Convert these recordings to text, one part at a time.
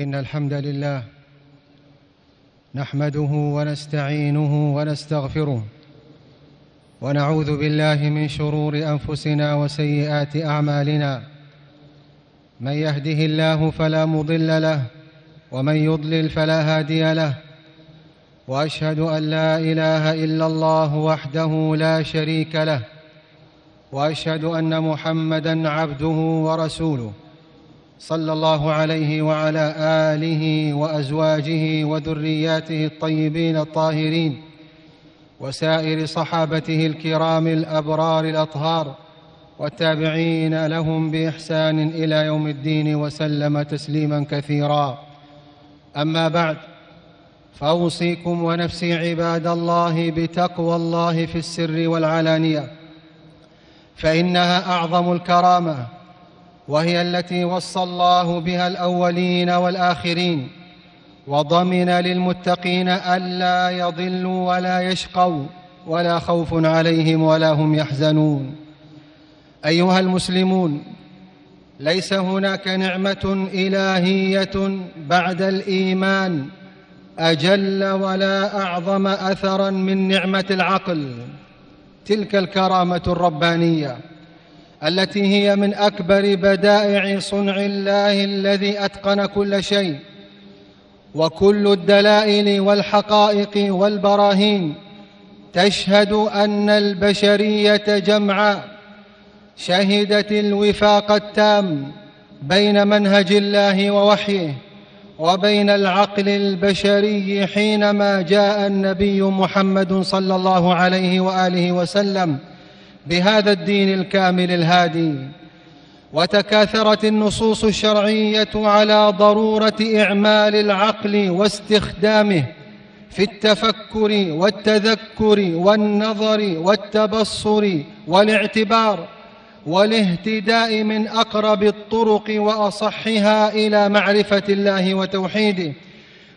إن الحمد لله نحمده ونستعينه ونستغفره ونعوذ بالله من شرور أنفسنا وسيئات أعمالنا. من يهده الله فلا مضل له ومن يضلل فلا هادي له. وأشهد أن لا إله إلا الله وحده لا شريك له. وأشهد أن محمدا عبده ورسوله. صلى الله عليه وعلى آله وأزواجه وذرياته الطيبين الطاهرين وسائر صحابته الكرام الأبرار الأطهار والتابعين لهم بإحسان إلى يوم الدين وسلم تسليما كثيرا. أما بعد فأوصيكم ونفسي عباد الله بتقوى الله في السر والعلانية فإنها أعظم الكرامة وهي التي وصى الله بها الأولين والآخرين وضمن للمتقين الا يضلوا ولا يشقوا ولا خوف عليهم ولا هم يحزنون. أيها المسلمون ليس هناك نعمة إلهية بعد الإيمان أجل ولا أعظم اثرا من نعمة العقل تلك الكرامة الربانية. التي هي من أكبر بدائع صنع الله الذي أتقن كل شيء وكل الدلائل والحقائق والبراهين تشهد أن البشرية جمعاء شهدت الوفاق التام بين منهج الله ووحيه وبين العقل البشري حينما جاء النبي محمد صلى الله عليه وآله وسلم بهذا الدين الكامل الهادي وتكاثرت النصوص الشرعية على ضرورة إعمال العقل واستخدامه في التفكر والتذكر والنظر والتبصر والاعتبار والاهتداء من أقرب الطرق وأصحها إلى معرفة الله وتوحيده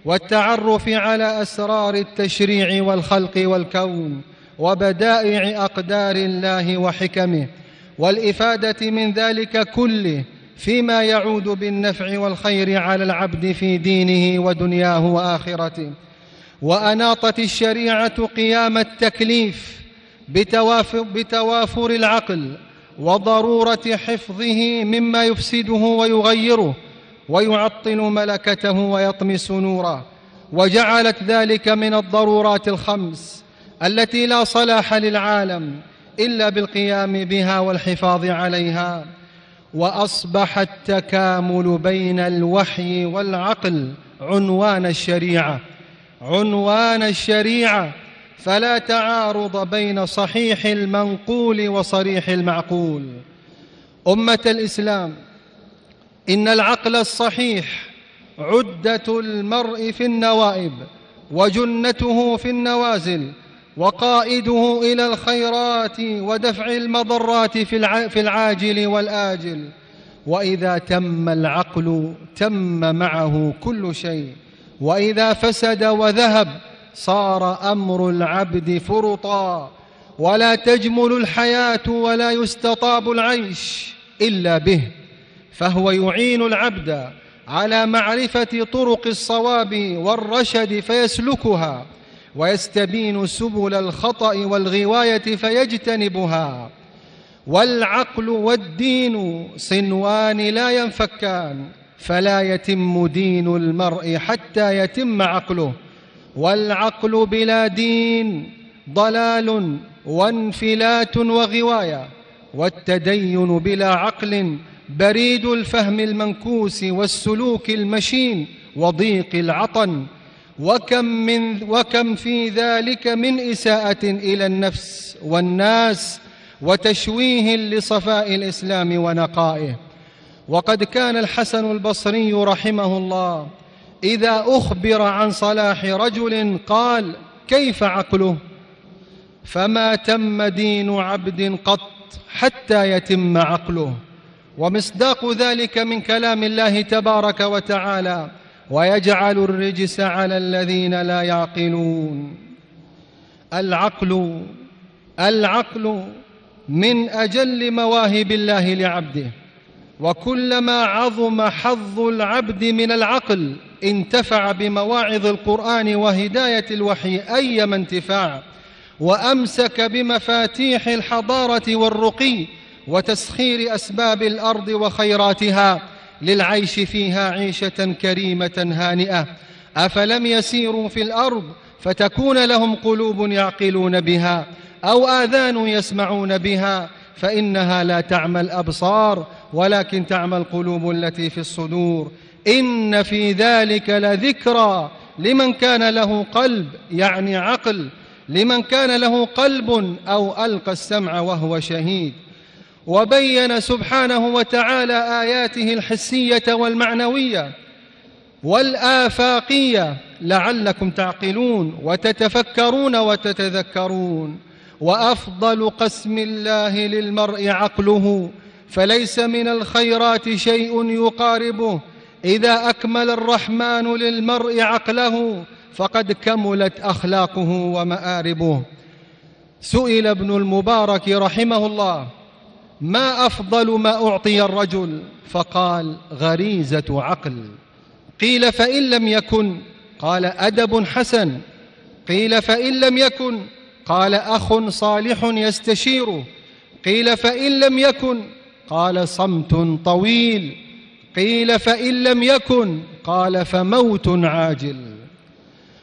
والتعرف على أسرار التشريع والخلق والكون. وبدائع أقدار الله وحكمه والإفادة من ذلك كله فيما يعود بالنفع والخير على العبد في دينه ودنياه وآخرته. وأناطت الشريعة قيام التكليف بتوافر العقل وضرورة حفظه مما يفسده ويغيره ويعطل ملكته ويطمس نوره. وجعلت ذلك من الضرورات الخمس التي لا صلاح للعالم إلا بالقيام بها والحفاظ عليها وأصبح التكامل بين الوحي والعقل عنوان الشريعة. عنوان الشريعة. فلا تعارض بين صحيح المنقول وصريح المعقول. أمة الإسلام إن العقل الصحيح عدة المرء في النوائب وجنته في النوازل وقائده إلى الخيرات ودفع المضرات في العاجل والآجل. وإذا تم العقل تم معه كل شيء. وإذا فسد وذهب صار أمر العبد فرطا. ولا تجمل الحياة ولا يستطاب العيش إلا به. فهو يعين العبد على معرفة طرق الصواب والرشد فيسلكها. ويستبين سبل الخطأ والغواية فيجتنبها. والعقل والدين صنوان لا ينفكان فلا يتم دين المرء حتى يتم عقله. والعقل بلا دين ضلال وانفلات وغواية. والتدين بلا عقل بريد الفهم المنكوس والسلوك المشين وضيق العطن. وكم من وكم في ذلك من إساءة إلى النفس والناس وتشويه لصفاء الإسلام ونقائه. وقد كان الحسن البصري رحمه الله إذا أخبر عن صلاح رجل قال كيف عقله؟ فما تم دين عبد قط حتى يتم عقله. ومصداق ذلك من كلام الله تبارك وتعالى ويجعل الرجس على الذين لا يعقلون. العقل العقل من أجل مواهب الله لعبده وكلما عظم حظ العبد من العقل انتفع بمواعظ القرآن وهداية الوحي أيما انتفاع وأمسك بمفاتيح الحضارة والرقي وتسخير أسباب الأرض وخيراتها. للعيش فيها عيشة كريمة هانئة. أفلم يسيروا في الأرض فتكون لهم قلوب يعقلون بها أو آذان يسمعون بها فإنها لا تعمى الأبصار ولكن تعمى القلوب التي في الصدور. إن في ذلك لذكرى لمن كان له قلب يعني عقل لمن كان له قلب أو ألقى السمع وهو شهيد. وبين سبحانه وتعالى آياته الحسية والمعنوية والآفاقية لعلكم تعقلون وتتفكرون وتتذكرون وأفضل قسم الله للمرء عقله فليس من الخيرات شيء يقاربه إذا أكمل الرحمن للمرء عقله فقد كملت أخلاقه ومآربه سئل ابن المبارك رحمه الله ما أفضل ما أعطي الرجل؟ فقال غريزة عقل. قيل فإن لم يكن. قال أدب حسن. قيل فإن لم يكن. قال أخ صالح يستشيره قيل فإن لم يكن. قال صمت طويل. قيل فإن لم يكن. قال فموت عاجل.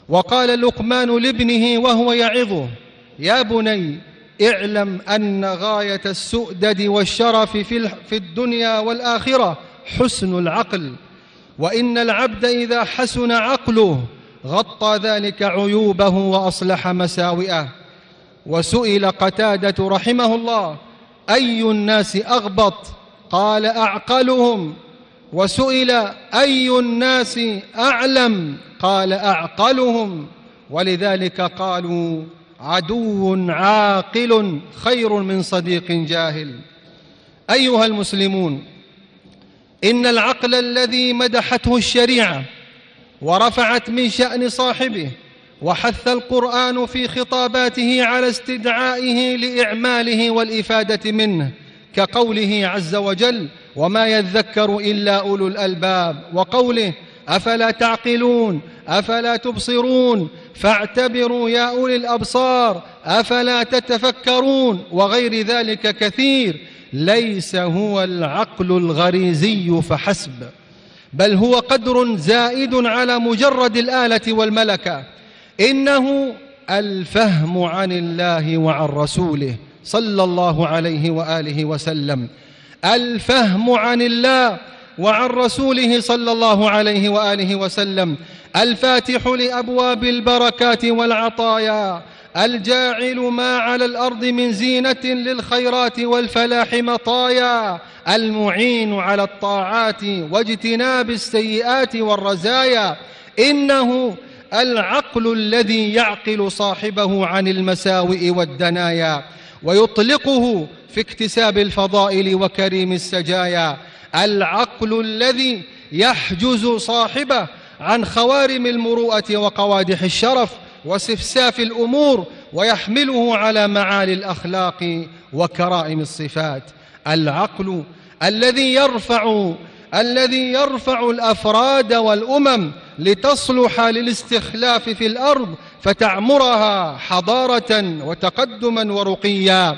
وقال لقمان لابنه وهو يعظه يا بني اعلم أن غاية السؤدد والشرف في الدنيا والآخرة حسن العقل. وإن العبد إذا حسن عقله غطى ذلك عيوبه وأصلح مساوئه. وسئل قتادة رحمه الله أي الناس أغبط؟ قال أعقلهم. وسئل أي الناس أعلم؟ قال أعقلهم. ولذلك قالوا عدو عاقل خير من صديق جاهل. أيها المسلمون إن العقل الذي مدحته الشريعة ورفعت من شأن صاحبه وحث القرآن في خطاباته على استدعائه لإعماله والإفادة منه كقوله عز وجل وما يذكر إلا أولو الألباب وقوله أفلا تعقلون؟ أفلا تبصرون؟ فاعتبروا يا أولي الأبصار أفلا تتفكرون؟ وغير ذلك كثير ليس هو العقل الغريزي فحسب بل هو قدر زائد على مجرد الآلة والملكة. إنه الفهم عن الله وعن رسوله صلى الله عليه وآله وسلم. الفهم عن الله وعن رسوله صلى الله عليه وآله وسلم الفاتح لأبواب البركات والعطايا الجاعل ما على الأرض من زينة للخيرات والفلاح مطايا المعين على الطاعات واجتناب السيئات والرزايا إنه العقل الذي يعقل صاحبه عن المساوئ والدنايا ويطلقه في اكتساب الفضائل وكريم السجايا. العقل الذي يحجز صاحبه عن خوارم المروءة وقوادح الشرف وسفساف الأمور ويحمله على معالي الأخلاق وكرائم الصفات. العقل الذي يرفع الذي يرفع الأفراد والأمم لتصلح للاستخلاف في الأرض فتعمرها حضارة وتقدما ورقيا.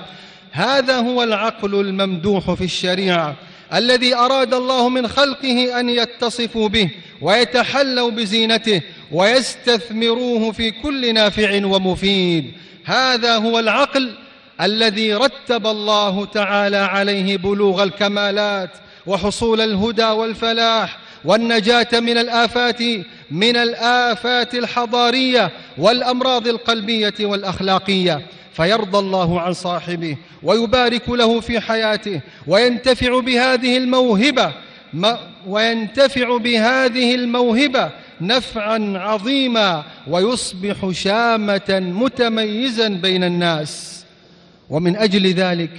هذا هو العقل الممدوح في الشريعة. الذي أراد الله من خلقه أن يتصفوا به ويتحلوا بزينته ويستثمروه في كل نافع ومفيد. هذا هو العقل الذي رتب الله تعالى عليه بلوغ الكمالات وحصول الهدى والفلاح والنجاة من الآفات من الآفات الحضارية والأمراض القلبية والأخلاقية. فيرضى الله عن صاحبه ويبارك له في حياته وينتفع بهذه الموهبة وينتفع بهذه الموهبة نفعا عظيما ويصبح شامة متميزا بين الناس. ومن أجل ذلك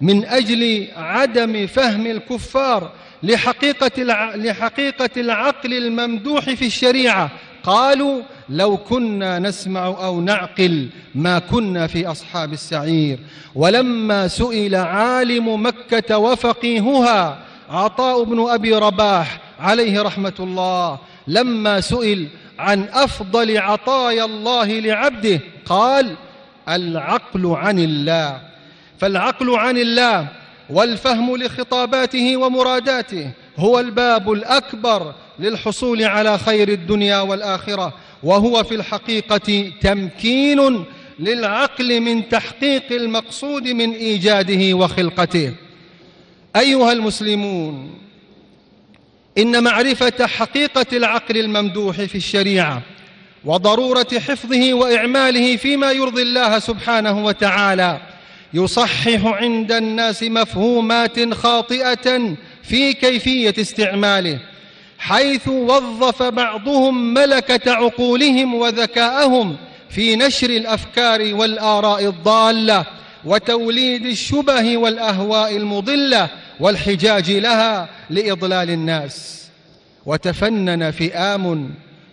من أجل عدم فهم الكفار لحقيقة, لحقيقة العقل الممدوح في الشريعة قالوا لو كنا نسمع أو نعقل ما كنا في أصحاب السعير. ولما سئل عالم مكة وفقيهها عطاء بن أبي رباح عليه رحمة الله لما سئل عن أفضل عطايا الله لعبده قال العقل عن الله. فالعقل عن الله والفهم لخطاباته ومراداته هو الباب الأكبر للحصول على خير الدنيا والآخرة. وهو في الحقيقة تمكين للعقل من تحقيق المقصود من إيجاده وخلقته. أيها المسلمون إن معرفة حقيقة العقل الممدوح في الشريعة وضرورة حفظه وإعماله فيما يرضي الله سبحانه وتعالى يصحح عند الناس مفهومات خاطئة في كيفية استعماله. حيث وظف بعضهم ملكة عقولهم وذكاءهم في نشر الأفكار والآراء الضالة وتوليد الشبه والأهواء المضلة والحجاج لها لإضلال الناس. وتفنن فئام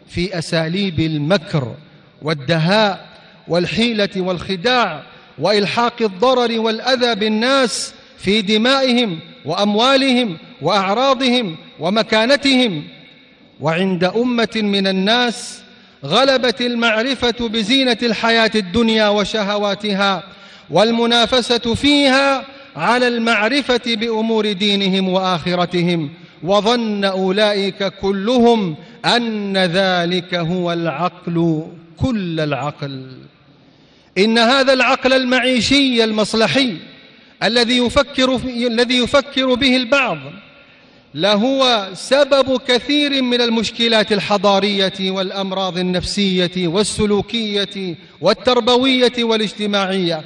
في أساليب المكر والدهاء والحيلة والخداع وإلحاق الضرر والأذى بالناس في دمائهم وأموالهم وأعراضهم ومكانتهم وعند أمة من الناس غلبت المعرفة بزينة الحياة الدنيا وشهواتها والمنافسة فيها على المعرفة بأمور دينهم وآخرتهم وظن أولئك كلهم أن ذلك هو العقل كل العقل. إن هذا العقل المعيشي المصلحي الذي يفكر الذي يفكر به البعض لهو سبب كثير من المشكلات الحضارية والأمراض النفسية والسلوكية والتربوية والاجتماعية.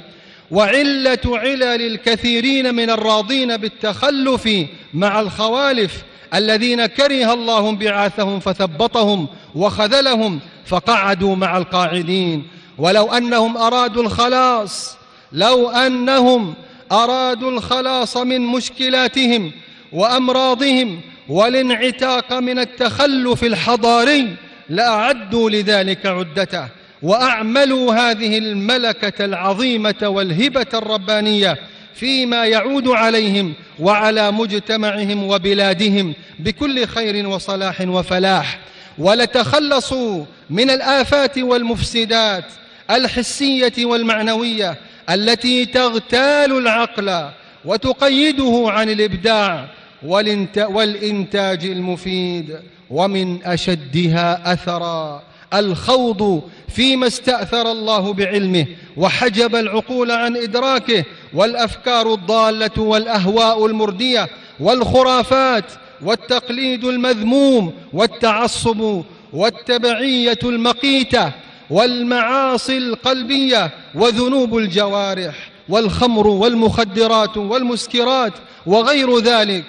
وعلة علل الكثيرين من الراضين بالتخلف مع الخوالف الذين كره الله بعاثهم فثبطهم وخذلهم فقعدوا مع القاعدين. ولو أنهم أرادوا الخلاص لو أنهم أرادوا الخلاص من مشكلاتهم وأمراضهم والانعتاق من التخلف الحضاري لأعدوا لذلك عدته وأعملوا هذه الملكة العظيمة والهبة الربانية فيما يعود عليهم وعلى مجتمعهم وبلادهم بكل خير وصلاح وفلاح. ولتخلصوا من الآفات والمفسدات الحسية والمعنوية التي تغتال العقل وتقيده عن الإبداع والإنتاج المفيد ومن أشدها أثرا. الخوض فيما استأثر الله بعلمه وحجب العقول عن إدراكه والأفكار الضالة والأهواء المردية والخرافات والتقليد المذموم والتعصب والتبعية المقيتة والمعاصي القلبية وذنوب الجوارح والخمر والمخدرات والمسكرات وغير ذلك.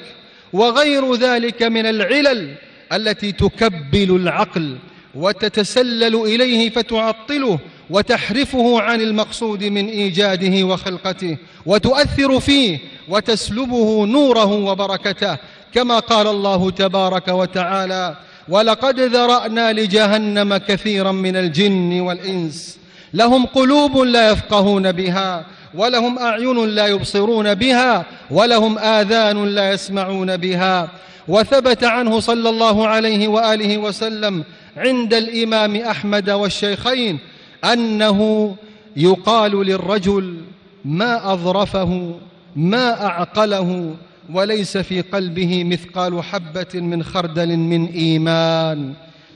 وغير ذلك من العلل التي تكبل العقل وتتسلل إليه فتعطله وتحرفه عن المقصود من إيجاده وخلقته وتؤثر فيه وتسلبه نوره وبركته كما قال الله تبارك وتعالى ولقد ذرأنا لجهنم كثيرا من الجن والإنس لهم قلوب لا يفقهون بها ولهم أعين لا يبصرون بها ولهم آذان لا يسمعون بها. وثبت عنه صلى الله عليه وآله وسلم عند الإمام أحمد والشيخين أنه يقال للرجل ما أظرفه ما أعقله وليس في قلبه مثقال حبة من خردل من إيمان.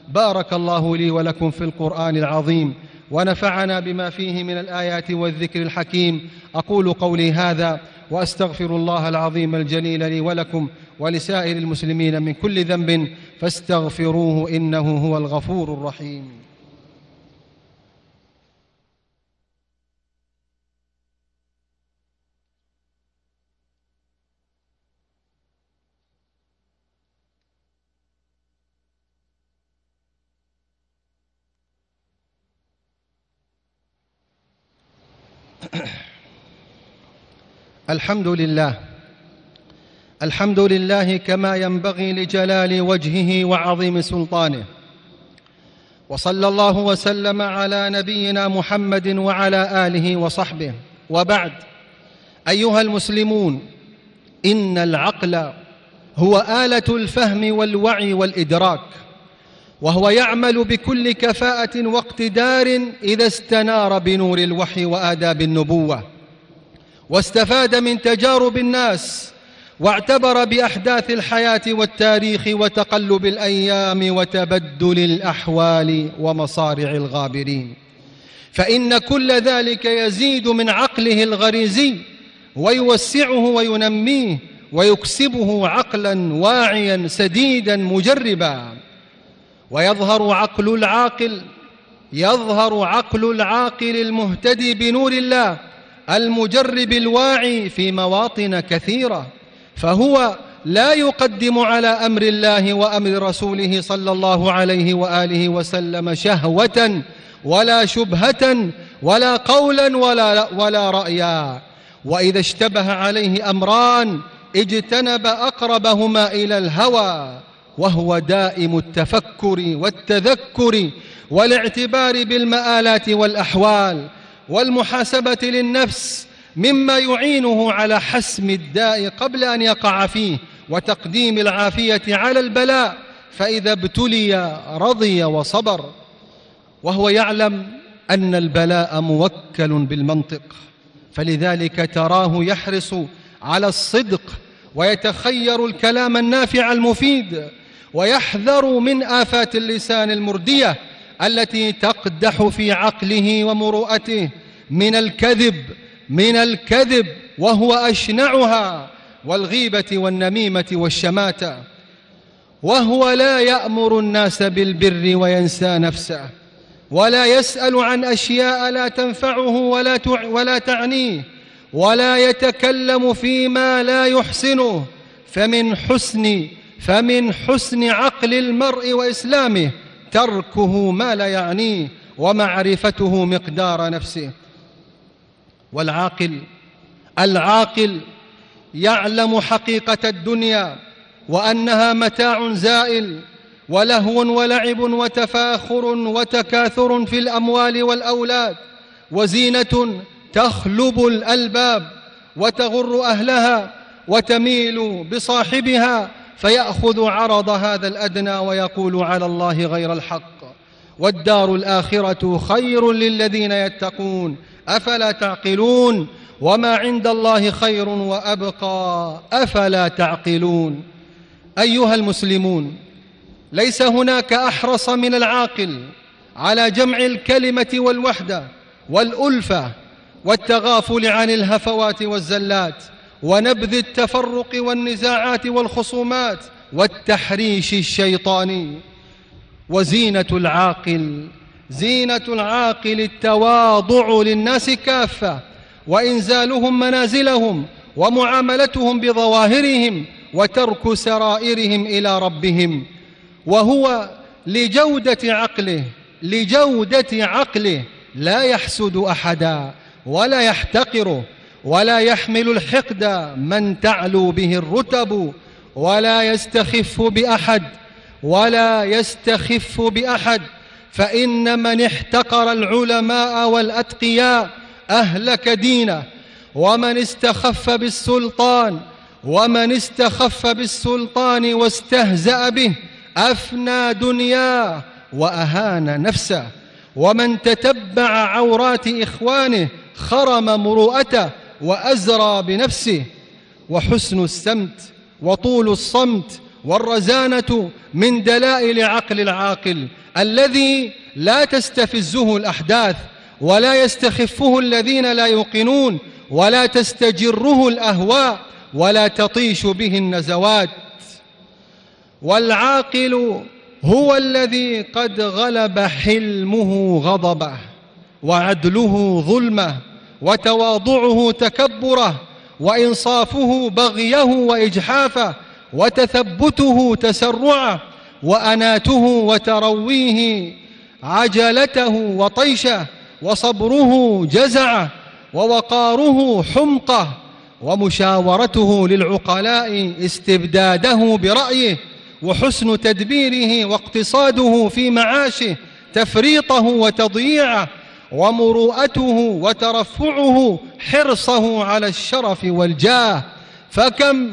بارك الله لي ولكم في القرآن العظيم. ونفعنا بما فيه من الآيات والذكر الحكيم. أقول قولي هذا وأستغفر الله العظيم الجليل لي ولكم ولسائر المسلمين من كل ذنب فاستغفروه إنه هو الغفور الرحيم. الحمد لله الحمد لله كما ينبغي لجلال وجهه وعظيم سلطانه وصلى الله وسلم على نبينا محمد وعلى اله وصحبه وبعد ايها المسلمون ان العقل هو آلة الفهم والوعي والإدراك وهو يعمل بكل كفاءة واقتدار إذا استنار بنور الوحي وآداب النبوة. واستفاد من تجارب الناس واعتبر بأحداث الحياة والتاريخ وتقلب الأيام وتبدل الأحوال ومصارع الغابرين. فإن كل ذلك يزيد من عقله الغريزي ويوسعه وينميه ويكسبه عقلا واعيا سديدا مجربا. ويظهر عقل العاقل يظهر عقل العاقل المهتدي بنور الله المجرب الواعي في مواطن كثيرة فهو لا يقدم على أمر الله وأمر رسوله صلى الله عليه وآله وسلم شهوة ولا شبهة ولا قولا ولا, ولا رأيا. وإذا اشتبه عليه أمران اجتنب أقربهما إلى الهوى. وهو دائم التفكر والتذكر والاعتبار بالمآلات والأحوال والمحاسبة للنفس مما يعينه على حسم الداء قبل أن يقع فيه وتقديم العافية على البلاء فإذا ابتلي رضي وصبر. وهو يعلم أن البلاء موكل بالمنطق فلذلك تراه يحرص على الصدق ويتخير الكلام النافع المفيد ويحذر من آفات اللسان المردية التي تقدح في عقله ومروءته. من الكذب من الكذب وهو أشنعها والغيبة والنميمة والشماتة. وهو لا يأمر الناس بالبر وينسى نفسه ولا يسأل عن أشياء لا تنفعه ولا, ولا تعنيه ولا يتكلم فيما لا يحسنه. فمن حسن فمن حسن عقل المرء وإسلامه تركه ما لا يعنيه ومعرفته مقدار نفسه. والعاقل العاقل يعلم حقيقة الدنيا وأنها متاع زائل ولهو ولعب وتفاخر وتكاثر في الأموال والأولاد وزينة تخلب الألباب وتغر أهلها وتميل بصاحبها فيأخذ عرض هذا الأدنى ويقول على الله غير الحق. والدار الآخرة خير للذين يتقون. أفلا تعقلون؟ وما عند الله خير وأبقى. أفلا تعقلون؟ أيها المسلمون ليس هناك أحرص من العاقل على جمع الكلمة والوحدة والألفة والتغافل عن الهفوات والزلات. ونبذ التفرق والنزاعات والخصومات والتحريش الشيطاني وزينة العاقل زينة العاقل التواضع للناس كافة وإنزالهم منازلهم ومعاملتهم بظواهرهم وترك سرائرهم إلى ربهم. وهو لجودة عقله لجودة عقله لا يحسد أحدا ولا يحتقره. ولا يحمل الحقد من تعلو به الرتب ولا يستخف بأحد ولا يستخف بأحد. فإن من احتقر العلماء والأتقياء أهلك دينه. ومن استخف بالسلطان ومن استخف بالسلطان واستهزأ به أفنى دنياه وأهان نفسه. ومن تتبع عورات إخوانه خرم مروءته. وأزرى بنفسه وحسن السمت وطول الصمت والرزانة من دلائل عقل العاقل الذي لا تستفزه الأحداث ولا يستخفه الذين لا يوقنون ولا تستجره الأهواء ولا تطيش به النزوات والعاقل هو الذي قد غلب حلمه غضبه وعدله ظلمه وتواضعه تكبره وإنصافه بغيه وإجحافه وتثبته تسرعه وأناته وترويه عجلته وطيشه وصبره جزعه ووقاره حمقه ومشاورته للعقلاء استبداده برأيه وحسن تدبيره واقتصاده في معاشه تفريطه وتضييعه ومروءته وترفعه حرصه على الشرف والجاه فكم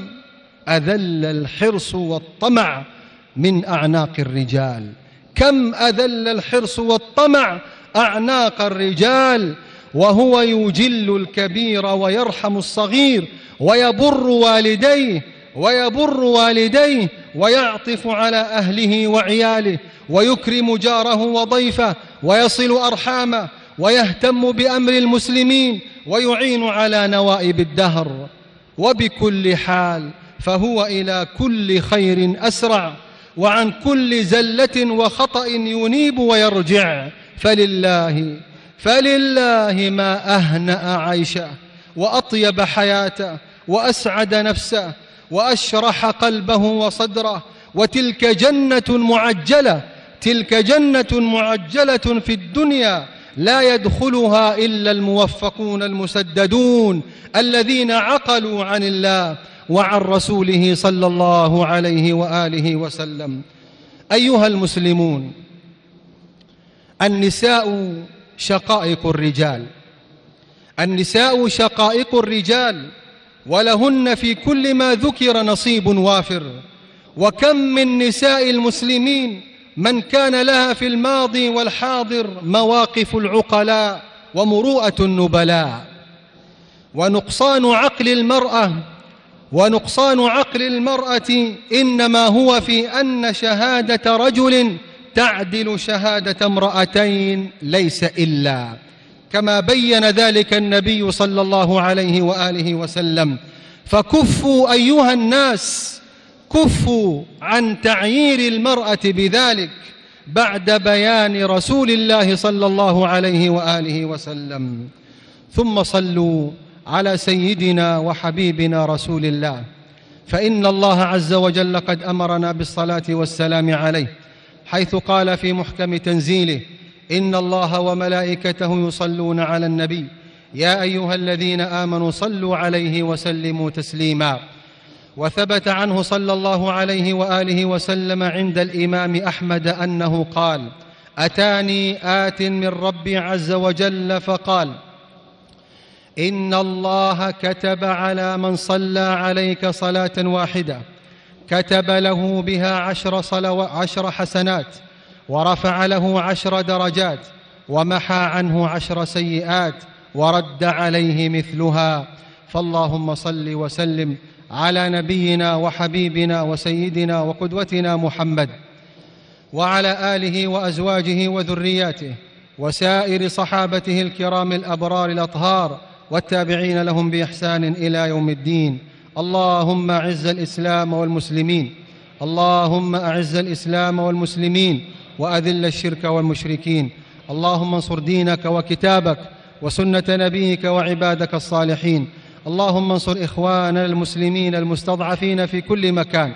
أذل الحرص والطمع من أعناق الرجال. كم أذل الحرص والطمع أعناق الرجال. وهو يجل الكبير ويرحم الصغير ويبر والديه ويبر والديه ويعطف على أهله وعياله ويكرم جاره وضيفه ويصل أرحامه ويهتم بأمر المسلمين ويعين على نوائب الدهر. وبكل حال فهو إلى كل خير أسرع وعن كل زلة وخطأ ينيب ويرجع. فلله فلله ما أهنأ عيشه وأطيب حياته وأسعد نفسه وأشرح قلبه وصدره. وتلك جنة معجلة تلك جنة معجلة في الدنيا. لا يدخلها إلا الموفقون المسددون الذين عقلوا عن الله وعن رسوله صلى الله عليه وآله وسلم. أيها المسلمون النساء شقائق الرجال. النساء شقائق الرجال ولهن في كل ما ذكر نصيب وافر. وكم من نساء المسلمين من كان لها في الماضي والحاضر مواقف العقلاء ومروءة النبلاء. ونقصان عقل المرأة ونقصان عقل المرأة إنما هو في أن شهادة رجل تعدل شهادة امرأتين ليس إلا. كما بين ذلك النبي صلى الله عليه وآله وسلم فكفوا أيها الناس كفوا عن تعيير المرأة بذلك بعد بيان رسول الله صلى الله عليه وآله وسلم. ثم صلوا على سيدنا وحبيبنا رسول الله. فإن الله عز وجل قد أمرنا بالصلاة والسلام عليه حيث قال في محكم تنزيله إن الله وملائكته يصلون على النبي يا أيها الذين آمنوا صلوا عليه وسلموا تسليما. وثبت عنه صلى الله عليه وآله وسلم عند الإمام أحمد أنه قال أتاني آت من ربي عز وجل فقال إن الله كتب على من صلى عليك صلاة واحدة كتب له بها عشر, صلو عشر حسنات ورفع له عشر درجات ومحى عنه عشر سيئات ورد عليه مثلها فاللهم صل وسلم على نبينا وحبيبنا وسيدنا وقدوتنا محمد وعلى آله وأزواجه وذرياته وسائر صحابته الكرام الأبرار الأطهار والتابعين لهم بإحسان إلى يوم الدين. اللهم أعز الإسلام والمسلمين. اللهم أعز الإسلام والمسلمين وأذل الشرك والمشركين. اللهم انصر دينك وكتابك وسنة نبيك وعبادك الصالحين. اللهم انصر إخواننا المسلمين المستضعفين في كل مكان.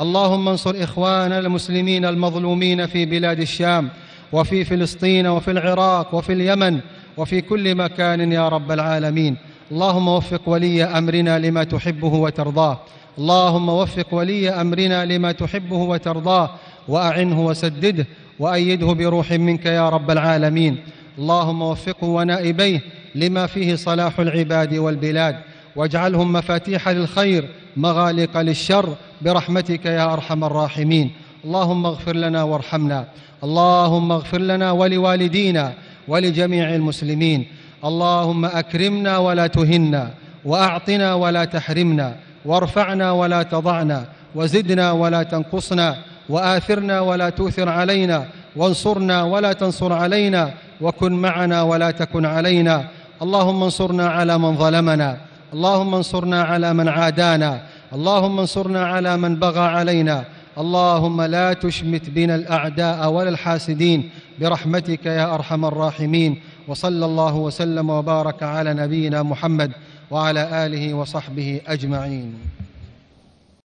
اللهم انصر إخواننا المسلمين المظلومين في بلاد الشام وفي فلسطين وفي العراق وفي اليمن وفي كل مكان يا رب العالمين. اللهم وفق ولي أمرنا لما تحبه وترضاه. اللهم وفق ولي أمرنا لما تحبه وترضاه وأعنه وسدده وأيده بروح منك يا رب العالمين. اللهم وفقه ونائبيه لما فيه صلاح العباد والبلاد واجعلهم مفاتيح للخير مغالق للشر برحمتك يا أرحم الراحمين. اللهم اغفر لنا وارحمنا. اللهم اغفر لنا ولوالدينا ولجميع المسلمين. اللهم أكرمنا ولا تهنا وأعطنا ولا تحرمنا وارفعنا ولا تضعنا وزدنا ولا تنقصنا وآثرنا ولا توثر علينا وانصرنا ولا تنصر علينا وكن معنا ولا تكن علينا. اللهم انصرنا على من ظلمنا. اللهم انصرنا على من عادانا. اللهم انصرنا على من بغى علينا. اللهم لا تشمت بنا الأعداء ولا الحاسدين. برحمتك يا أرحم الراحمين. وصلى الله وسلم وبارك على نبينا محمد وعلى آله وصحبه أجمعين.